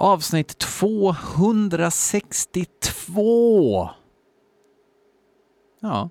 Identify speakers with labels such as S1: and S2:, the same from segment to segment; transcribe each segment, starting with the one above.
S1: Avsnitt 262. Ja.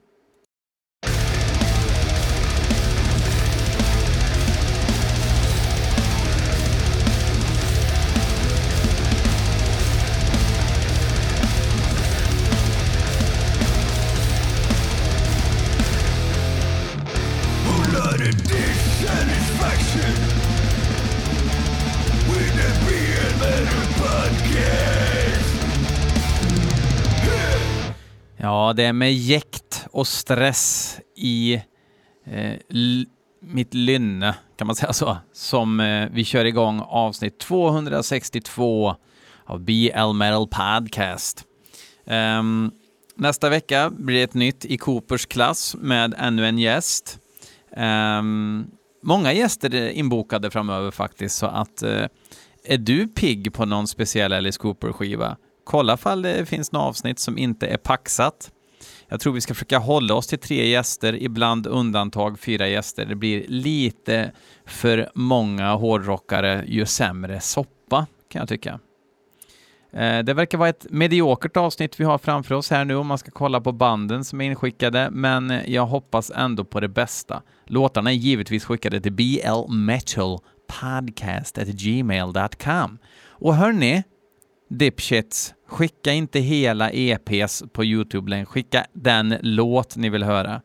S1: Ja, det är med jäkt och stress i eh, mitt lynne, kan man säga så, som eh, vi kör igång avsnitt 262 av BL Metal Podcast. Um, nästa vecka blir det ett nytt i Coopers klass med ännu en gäst. Um, många gäster är inbokade framöver faktiskt, så att uh, är du pigg på någon speciell Alice Cooper-skiva? Kolla ifall det finns något avsnitt som inte är paxat. Jag tror vi ska försöka hålla oss till tre gäster, ibland undantag fyra gäster. Det blir lite för många hårdrockare ju sämre soppa, kan jag tycka. Eh, det verkar vara ett mediokert avsnitt vi har framför oss här nu om man ska kolla på banden som är inskickade, men jag hoppas ändå på det bästa. Låtarna är givetvis skickade till blmetalpodcast.gmail.com. Och hörni, dipshits, skicka inte hela EPs på YouTube, skicka den låt ni vill höra.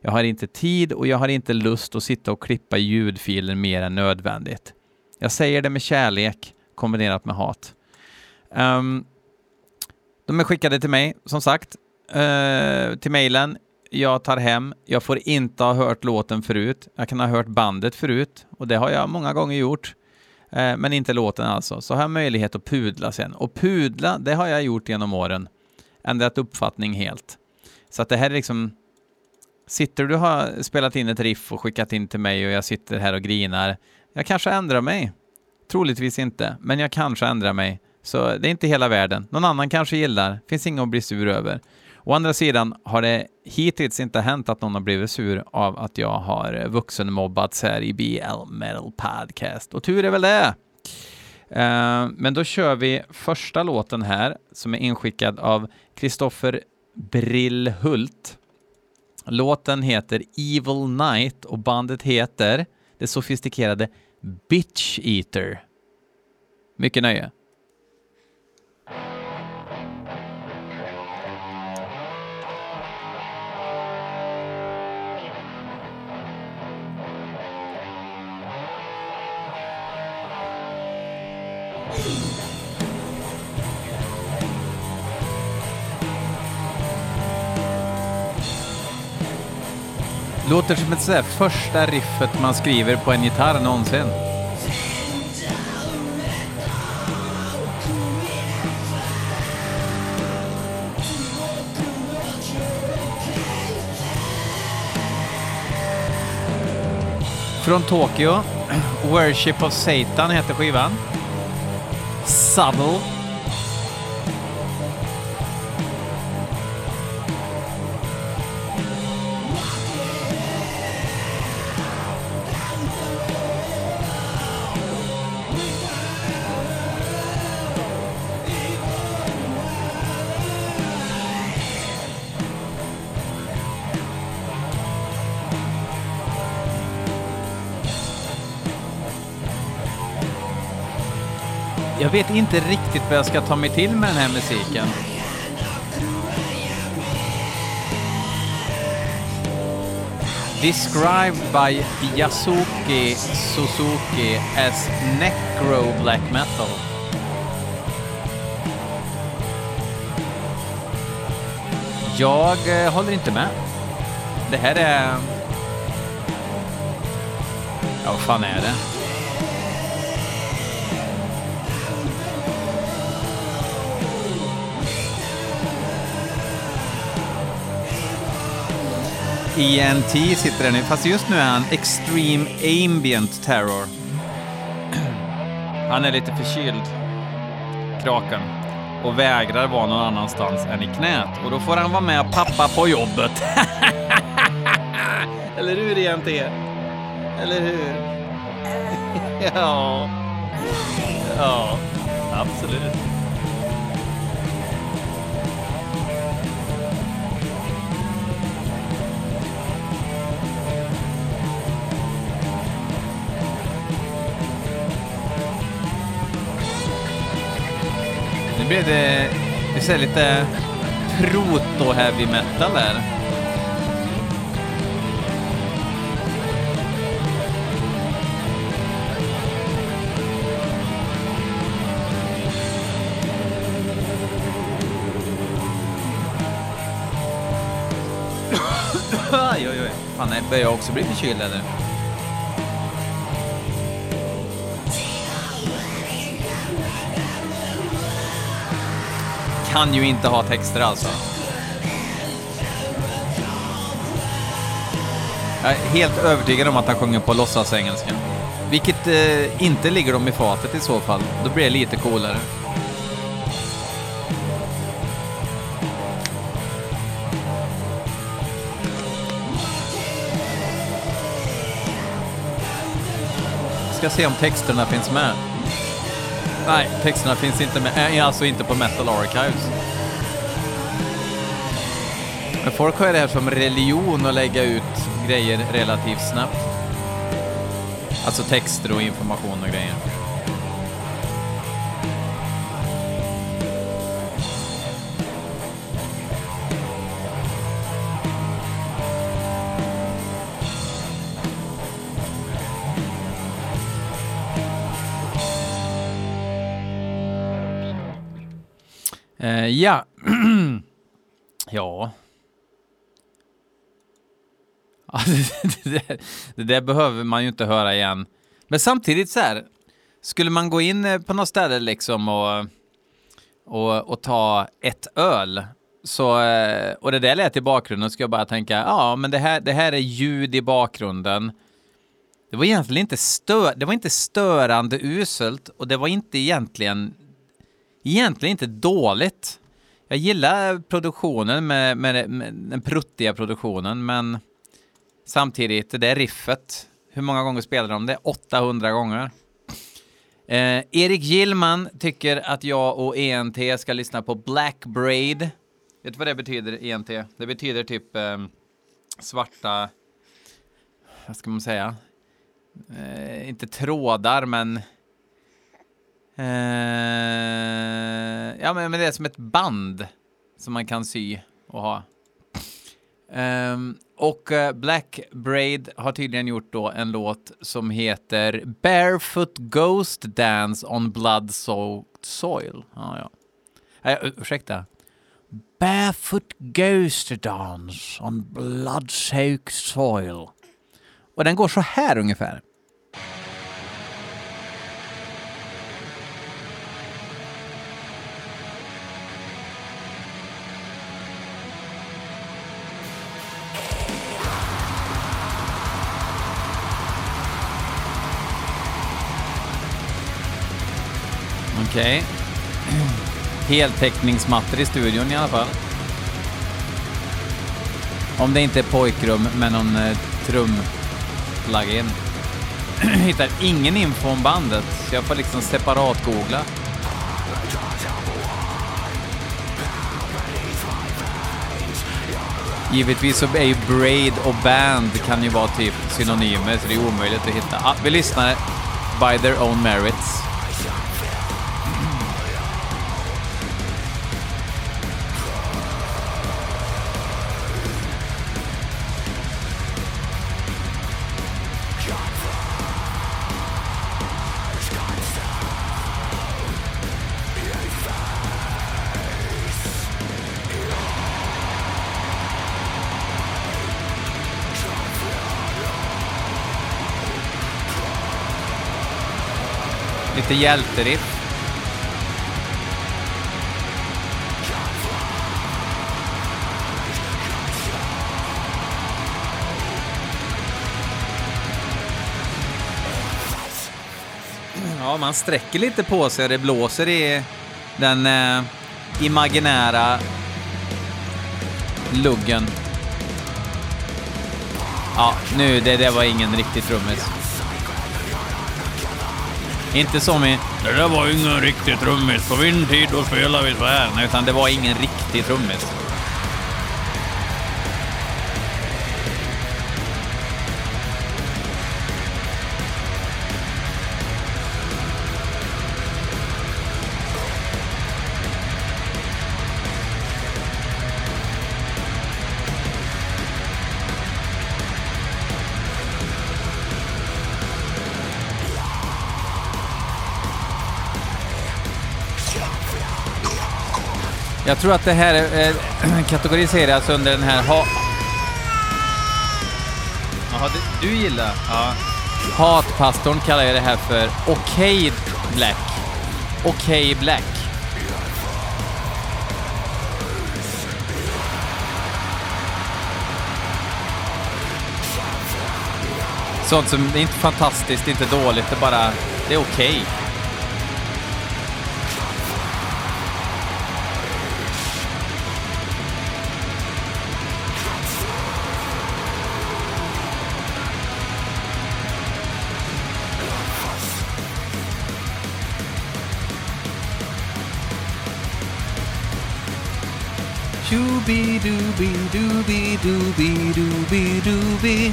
S1: Jag har inte tid och jag har inte lust att sitta och klippa ljudfiler mer än nödvändigt. Jag säger det med kärlek kombinerat med hat. Um, de är skickade till mig, som sagt, uh, till mejlen. Jag tar hem. Jag får inte ha hört låten förut. Jag kan ha hört bandet förut och det har jag många gånger gjort eh, men inte låten alltså. Så har jag möjlighet att pudla sen. Och pudla, det har jag gjort genom åren. Ändrat uppfattning helt. Så att det här är liksom... Sitter du och har spelat in ett riff och skickat in till mig och jag sitter här och grinar. Jag kanske ändrar mig. Troligtvis inte, men jag kanske ändrar mig. Så det är inte hela världen. Någon annan kanske gillar, finns inget att bli sur över. Å andra sidan har det hittills inte hänt att någon har blivit sur av att jag har vuxenmobbats här i BL Metal Podcast. Och tur är väl det. Uh, men då kör vi första låten här som är inskickad av Kristoffer Brillhult. Låten heter Evil Night och bandet heter det sofistikerade Bitch Eater. Mycket nöje. Låter som ett sådär första riffet man skriver på en gitarr någonsin. Från Tokyo. Worship of Satan heter skivan. Subtle. Vet inte riktigt vad jag ska ta mig till med den här musiken. Described by Yasuki Suzuki as necro black metal. Jag eh, håller inte med. Det här är... Ja, vad fan är det? ENT sitter den nu, fast just nu är han Extreme Ambient Terror. Han är lite förkyld, kraken, och vägrar vara någon annanstans än i knät. Och då får han vara med pappa på jobbet. Eller hur ENT? Eller hur? ja. Ja. Absolut. Nu det, det ser lite proto-heavy metal här. Aj, oj, oj. Fan, jag börjar också bli förkyld eller? Kan ju inte ha texter alltså. Jag är helt övertygad om att han sjunger på låtsasengelska. Vilket eh, inte ligger dem i fatet i så fall. Då blir det lite coolare. Ska se om texterna finns med. Nej, texterna finns inte med. Äh, alltså inte på Metal Archives. Men folk har ju det här som religion att lägga ut grejer relativt snabbt. Alltså texter och information och grejer. Eh, ja. ja. Alltså, det, där, det där behöver man ju inte höra igen. Men samtidigt så här, skulle man gå in eh, på något ställe liksom och, och, och ta ett öl så, eh, och det där lät i bakgrunden, ska jag bara tänka, ja men det här, det här är ljud i bakgrunden. Det var egentligen inte, stö, det var inte störande uselt och det var inte egentligen, egentligen inte dåligt. Jag gillar produktionen med, med, med den pruttiga produktionen, men samtidigt, det där riffet, hur många gånger spelade de det? 800 gånger. Eh, Erik Gillman tycker att jag och ENT ska lyssna på Black Braid. Vet du vad det betyder, ENT? Det betyder typ eh, svarta, vad ska man säga? Eh, inte trådar, men... Eh, ja, men, men det är som ett band som man kan sy och ha. Um, och eh, Black Braid har tydligen gjort då en låt som heter Barefoot Ghost Dance on Blood Soaked Soil. Ah, ja. äh, ursäkta. Barefoot Ghost Dance on Blood Soaked Soil. Och den går så här ungefär. Okej. Okay. Heltäckningsmattor i studion i alla fall. Om det inte är pojkrum med någon eh, trum-plugin. Hittar ingen info om bandet, så jag får liksom separat-googla. Givetvis så är ju braid och band kan ju vara typ synonymer, så det är omöjligt att hitta. Ah, vi lyssnar by their own merits. Lite hjälteriff. Ja, man sträcker lite på sig och det blåser i den eh, imaginära luggen. Ja, nu, det, det var ingen riktig trummis. Inte som i ”Det där var ingen riktig trummis, på min tid då spelade vi så här”. Utan det var ingen riktig trummis. Jag tror att det här är, eh, kategoriseras alltså under den här ha... Jaha, det, du gillar? Ja. Hatpastorn kallar jag det här för okej black. Okej black. Sånt som är inte fantastiskt, inte dåligt, det är bara, det är okej. Okay. Doobie doobie doobie doobie doobie.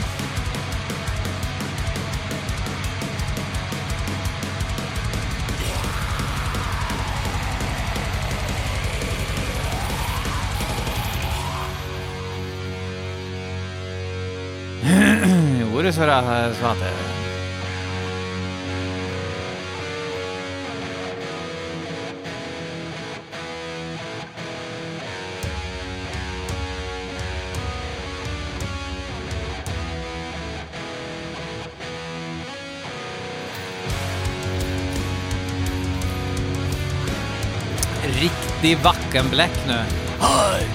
S1: Jo, det är så det så det Riktig Wackenbläck nu. Hej,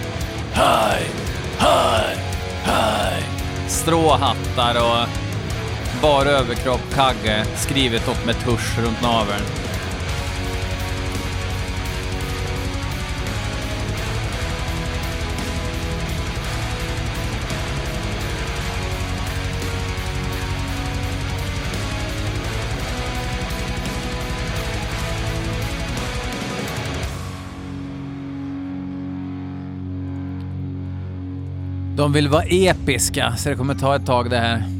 S1: hej, hej, hej. Stråhattar och bar överkropp, kagge, skrivet upp med tusch runt naveln. De vill vara episka, så det kommer ta ett tag det här.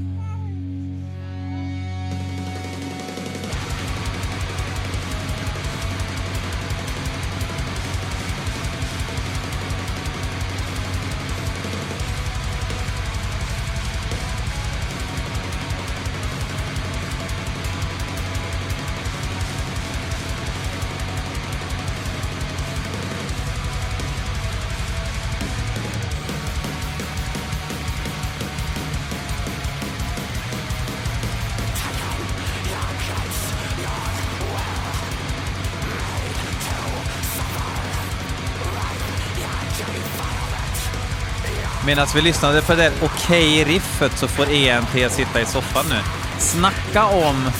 S1: Medan vi lyssnade på det okej riffet så får ENT sitta i soffan nu. Snacka om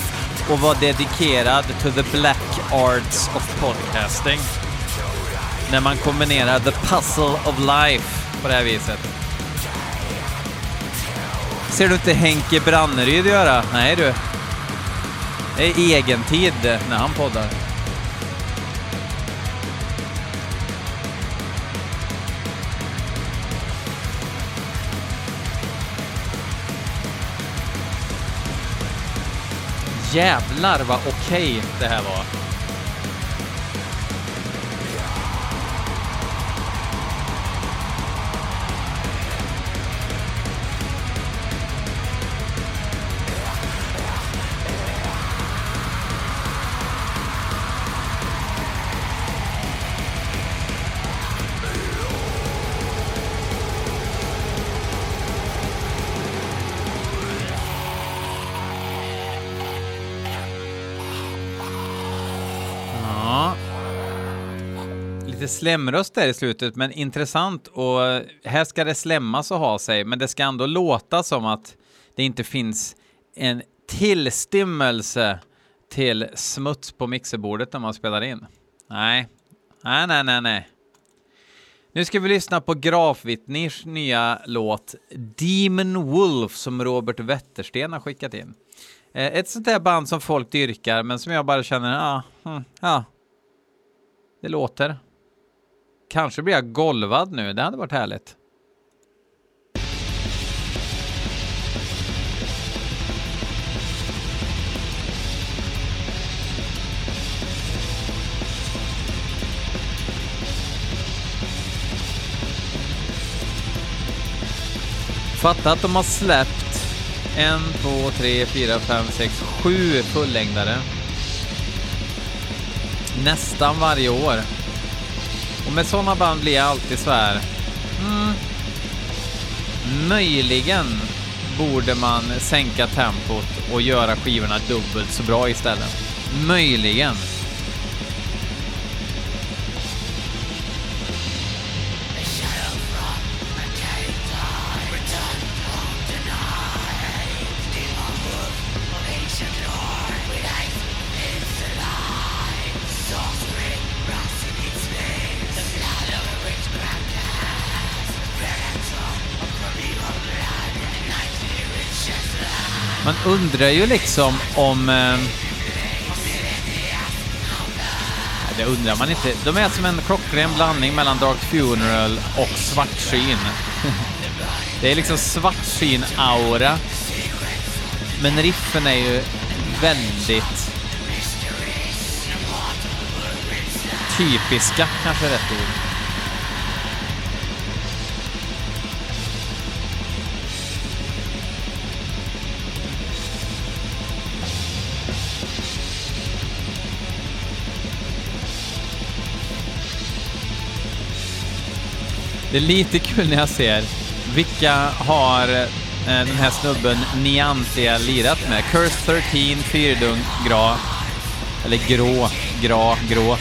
S1: att vara dedikerad to the black arts of podcasting. När man kombinerar the puzzle of life på det här viset. Ser du inte Henke Branneryd göra? Nej du. Det är egen tid när han poddar. Jävlar vad okej okay det här var. Lite slemröst där i slutet, men intressant och här ska det slämmas och ha sig, men det ska ändå låta som att det inte finns en tillstymmelse till smuts på mixerbordet när man spelar in. Nej, nej, nej, nej, nej. Nu ska vi lyssna på Grafvittners nya låt Demon Wolf som Robert Wettersten har skickat in. Eh, ett sånt där band som folk dyrkar, men som jag bara känner, ja, ah, ja. Det låter. Kanske blir jag golvad nu, det hade varit härligt. Fatta att de har släppt en, två, tre, fyra, fem, sex, sju fullängdare. Nästan varje år. Och med sådana band blir jag alltid så här. Mm, möjligen borde man sänka tempot och göra skivorna dubbelt så bra istället. Möjligen. Undrar ju liksom om... Eh, det undrar man inte. De är som en klockren blandning mellan Dark Funeral och Svartsyn. det är liksom Svartsyn-aura. Men riffen är ju väldigt typiska, kanske är rätt ord. Det är lite kul när jag ser vilka har eh, den här snubben Niantia lirat med. Curse 13, Fyrdung, Gra, eller Grå, Gra, Grå.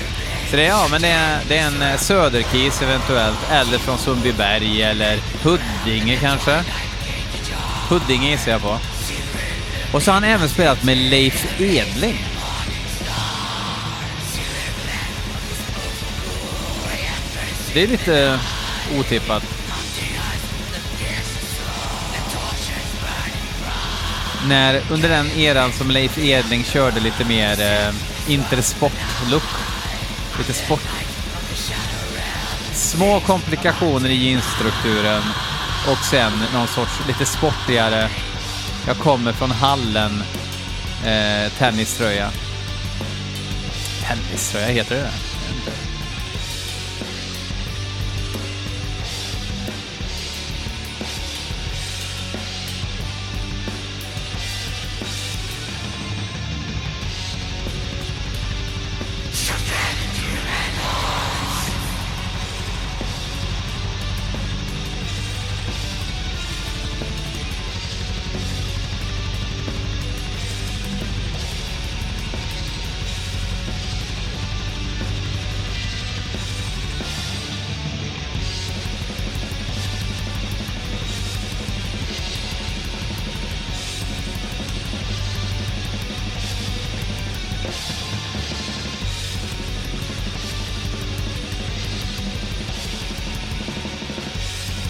S1: Så det är, ja, men det är, det är en eh, Söderkis eventuellt, eller från Sundbyberg eller Huddinge kanske. Huddinge gissar jag på. Och så har han även spelat med Leif Edling. Det är lite otippat. När, under den eran som Leif Edling körde lite mer eh, intersport-look. Lite sport. Små komplikationer i jeansstrukturen och sen någon sorts lite sportigare, jag kommer från hallen, eh, tenniströja. Tenniströja, heter det det?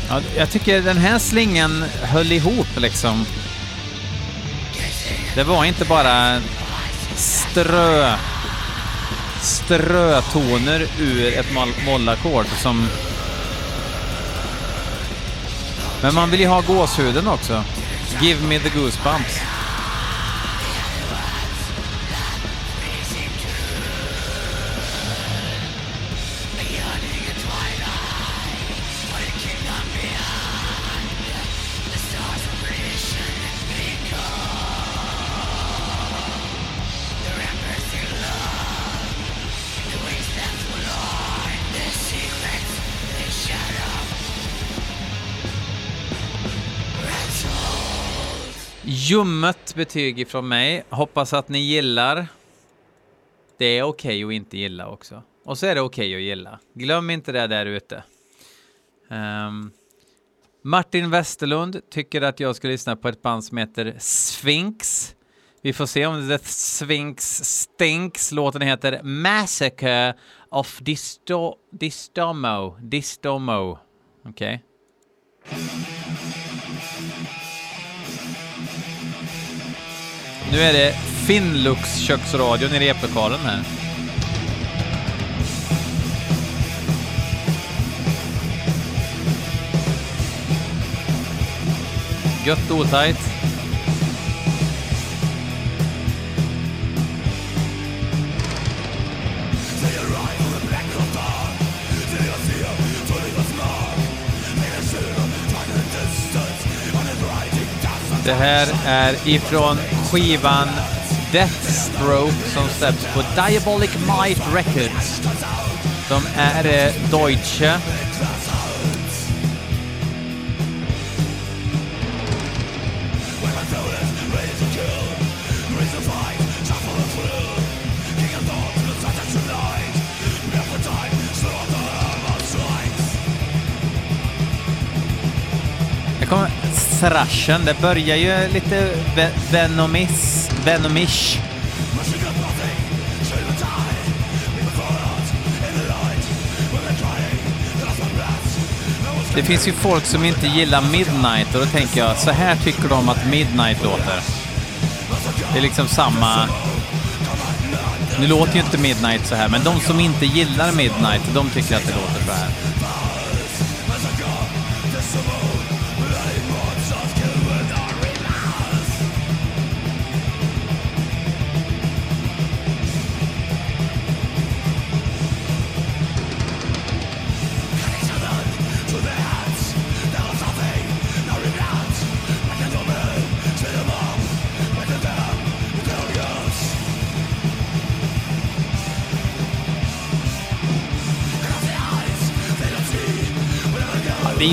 S1: Ja, jag tycker den här slingan höll ihop liksom. Det var inte bara strö strötoner ur ett mollackord som... Men man vill ju ha gåshuden också. Give me the goosebumps. Ljummet betyg ifrån mig. Hoppas att ni gillar. Det är okej okay att inte gilla också. Och så är det okej okay att gilla. Glöm inte det där ute. Um, Martin Westerlund tycker att jag ska lyssna på ett band som heter Sphinx. Vi får se om The Sphinx stinks. Låten heter Massacre of Disto Distomo. Distomo. Okej. Okay. Nu är det Finlux köksradion i replokalen här. Gött otajt. Det här är ifrån skivan Deathstroke som släpps på Diabolic Might Records. De är eh, Deutsche. Kommer thrashen. Det börjar ju lite ve- venomis, venomish. Det finns ju folk som inte gillar Midnight och då tänker jag, så här tycker de att Midnight låter. Det är liksom samma... Nu låter ju inte Midnight så här, men de som inte gillar Midnight, de tycker att det låter så här.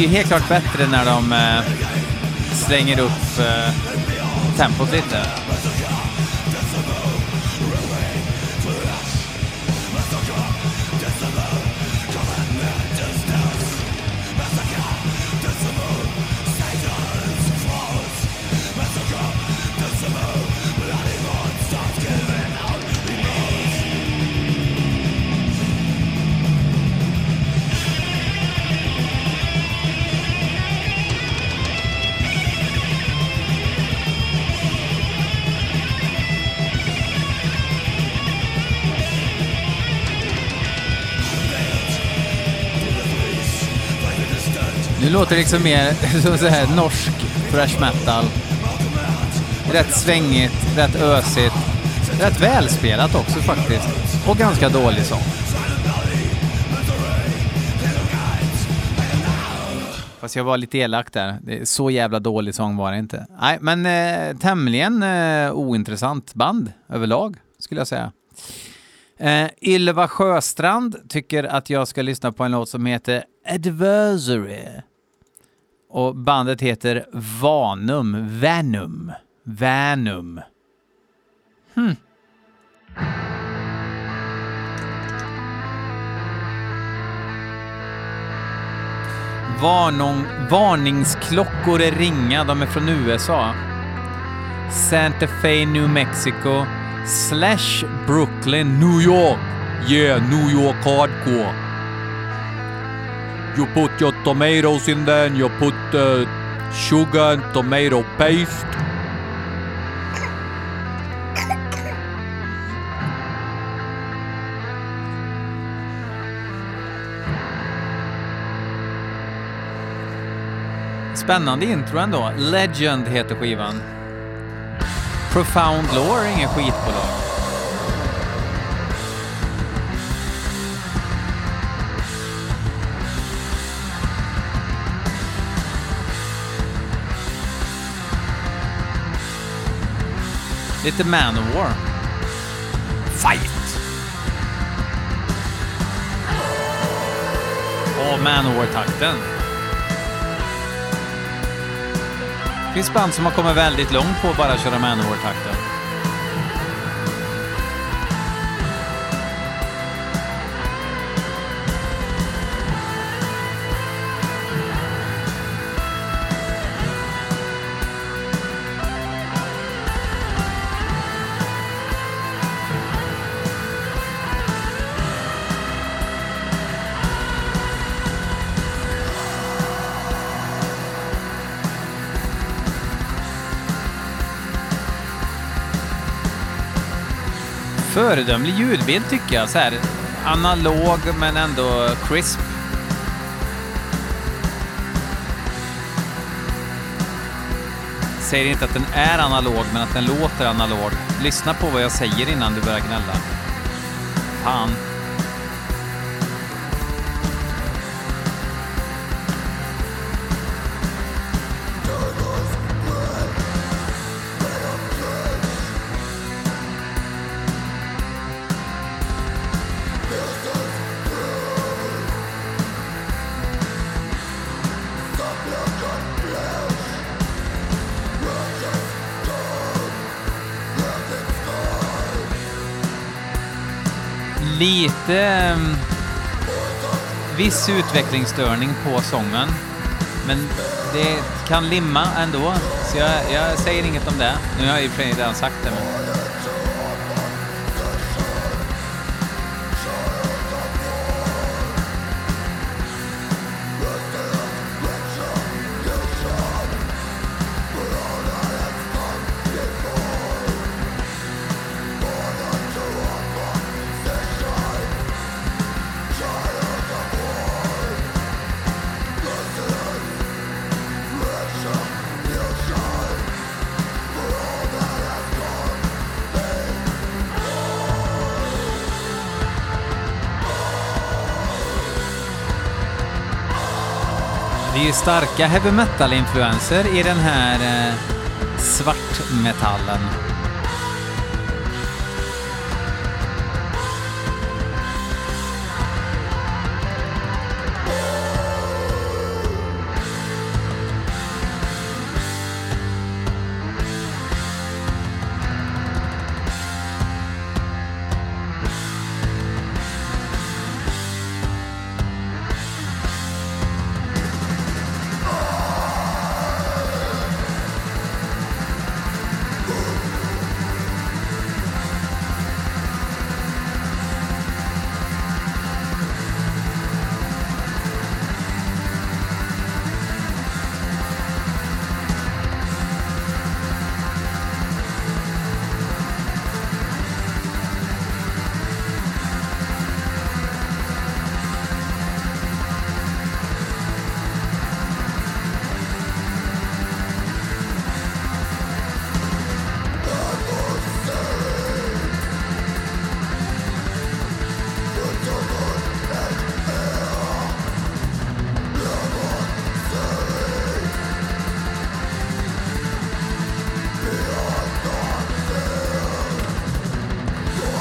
S1: Ju helt klart bättre när de eh, slänger upp eh, tempot lite. Nu låter liksom mer som så här norsk thrash metal. Rätt svängigt, rätt ösigt. Rätt välspelat också faktiskt. Och ganska dålig sång. Fast jag var lite elak där. Så jävla dålig sång var det inte. Nej, men eh, tämligen eh, ointressant band överlag, skulle jag säga. Eh, Ylva Sjöstrand tycker att jag ska lyssna på en låt som heter Adversary. Och bandet heter Vanum. Vanum. Vanum. Hmm. Varnong, varningsklockor är ringa, de är från USA. Santa Fe, New Mexico, slash Brooklyn, New York. Yeah, New York hardcore. You put your tomatoes in there and you put uh, sugar and tomato paste. Spännande intro ändå. Legend heter skivan. Profound Lore är ingen skitbolag. Lite Manowar. Fight! Och Manowar-takten. Det finns band som har kommit väldigt långt på att bara köra Manowar-takten. Föredömlig ljudbild tycker jag. Så här, analog men ändå crisp. Säger inte att den är analog, men att den låter analog. Lyssna på vad jag säger innan du börjar gnälla. Fan. Lite ehm, viss utvecklingsstörning på sången. Men det kan limma ändå, så jag, jag säger inget om det. Nu har jag i och för sig redan sagt det. Men... starka heavy metal-influenser i den här eh, svartmetallen.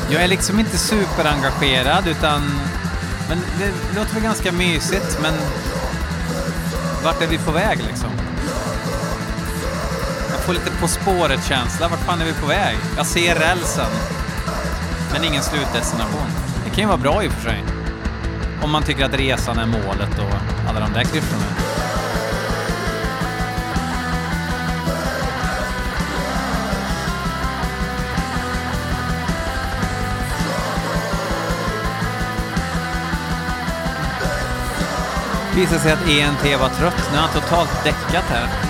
S1: Jag är liksom inte superengagerad utan... Men det låter väl ganska mysigt, men... Vart är vi på väg liksom? Jag får lite På spåret-känsla. Vart fan är vi på väg? Jag ser rälsen. Men ingen slutdestination. Det kan ju vara bra i och för sig. Om man tycker att resan är målet och alla de där klyschorna. Visade sig att ENT var trött. Nu har han totalt däckat här.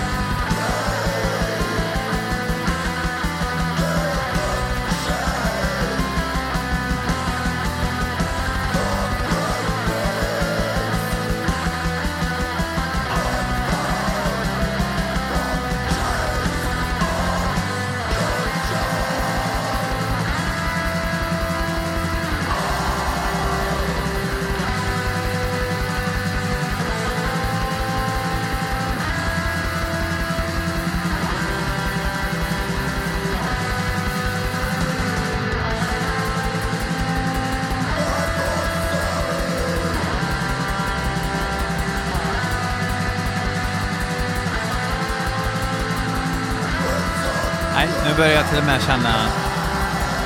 S1: Lite mer känna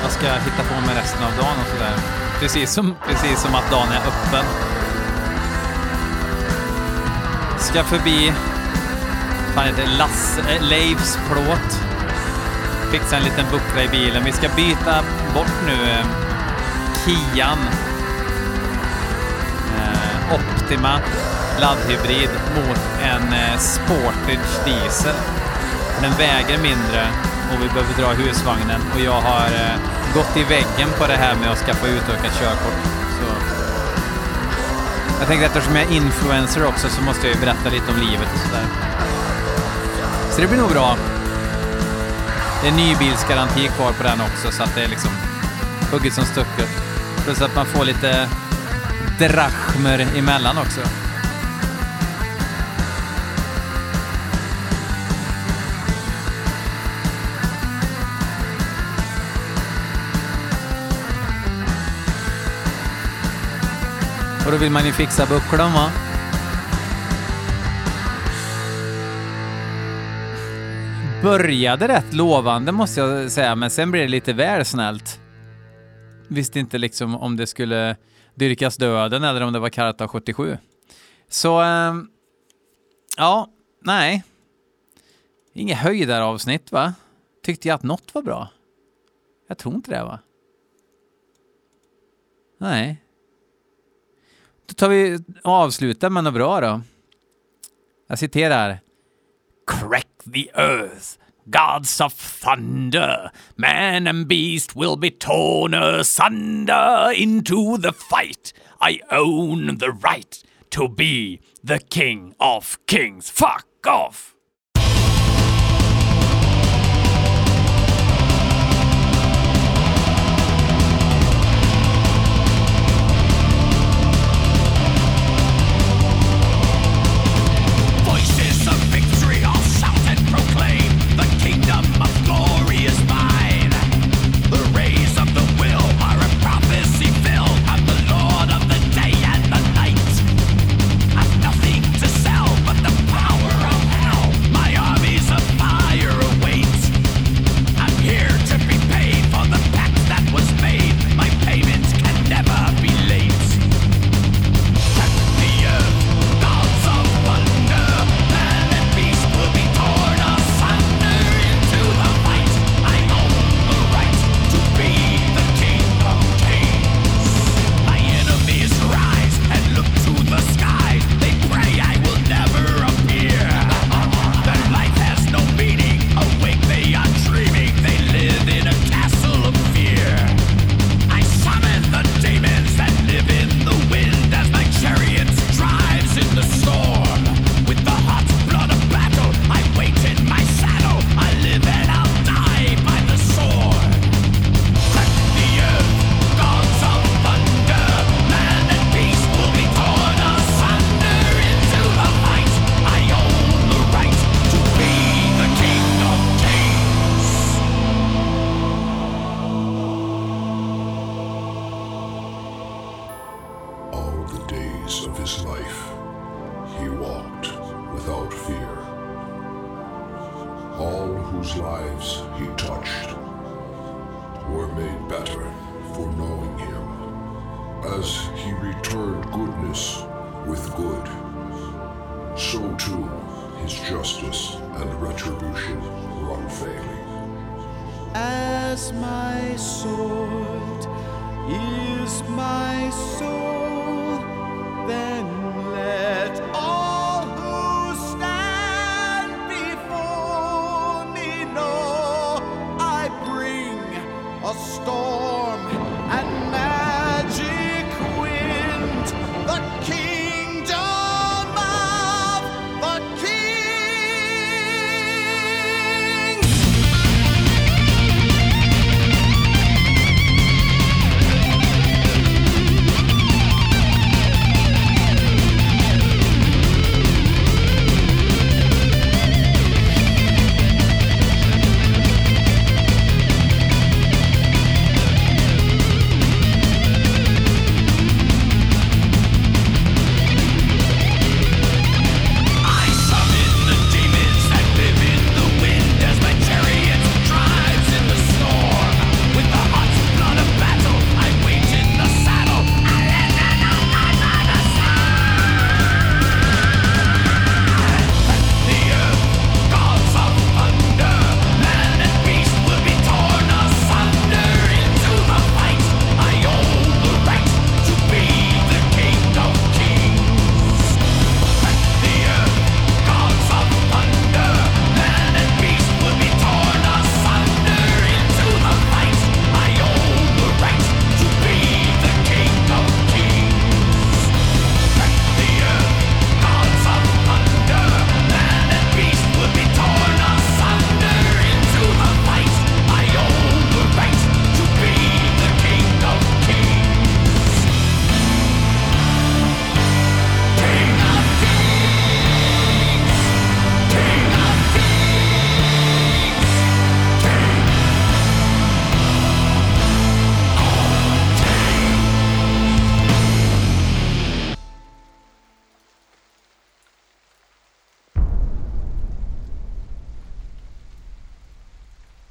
S1: vad ska jag hitta på med resten av dagen och sådär. Precis som, precis som att dagen är öppen. Ska förbi, fan heter Lasse, äh, Leifs plåt. Fixa en liten buckla i bilen. Vi ska byta bort nu äh, Kian Äh, Optima laddhybrid mot en eh, Sportage diesel. Den väger mindre och vi behöver dra husvagnen och jag har eh, gått i väggen på det här med att skaffa utökat körkort. Så jag tänkte eftersom jag är influencer också så måste jag ju berätta lite om livet och sådär. Så det blir nog bra. Det är nybilsgaranti kvar på den också så att det är liksom hugget som stucket. Plus att man får lite drachmer emellan också. Och då vill man ju fixa bucklan va? Började rätt lovande måste jag säga, men sen blev det lite väl snällt. Visste inte liksom om det skulle dyrkas döden eller om det var Karta 77. Så, äh, ja, nej. Inget höjdaravsnitt va? Tyckte jag att något var bra? Jag tror inte det va? Nej. Då tar vi och avslutar med något bra då. Jag citerar. Crack the earth, gods of thunder, man and beast will be torn asunder into the fight. I own the right to be the king of kings. Fuck off!
S2: As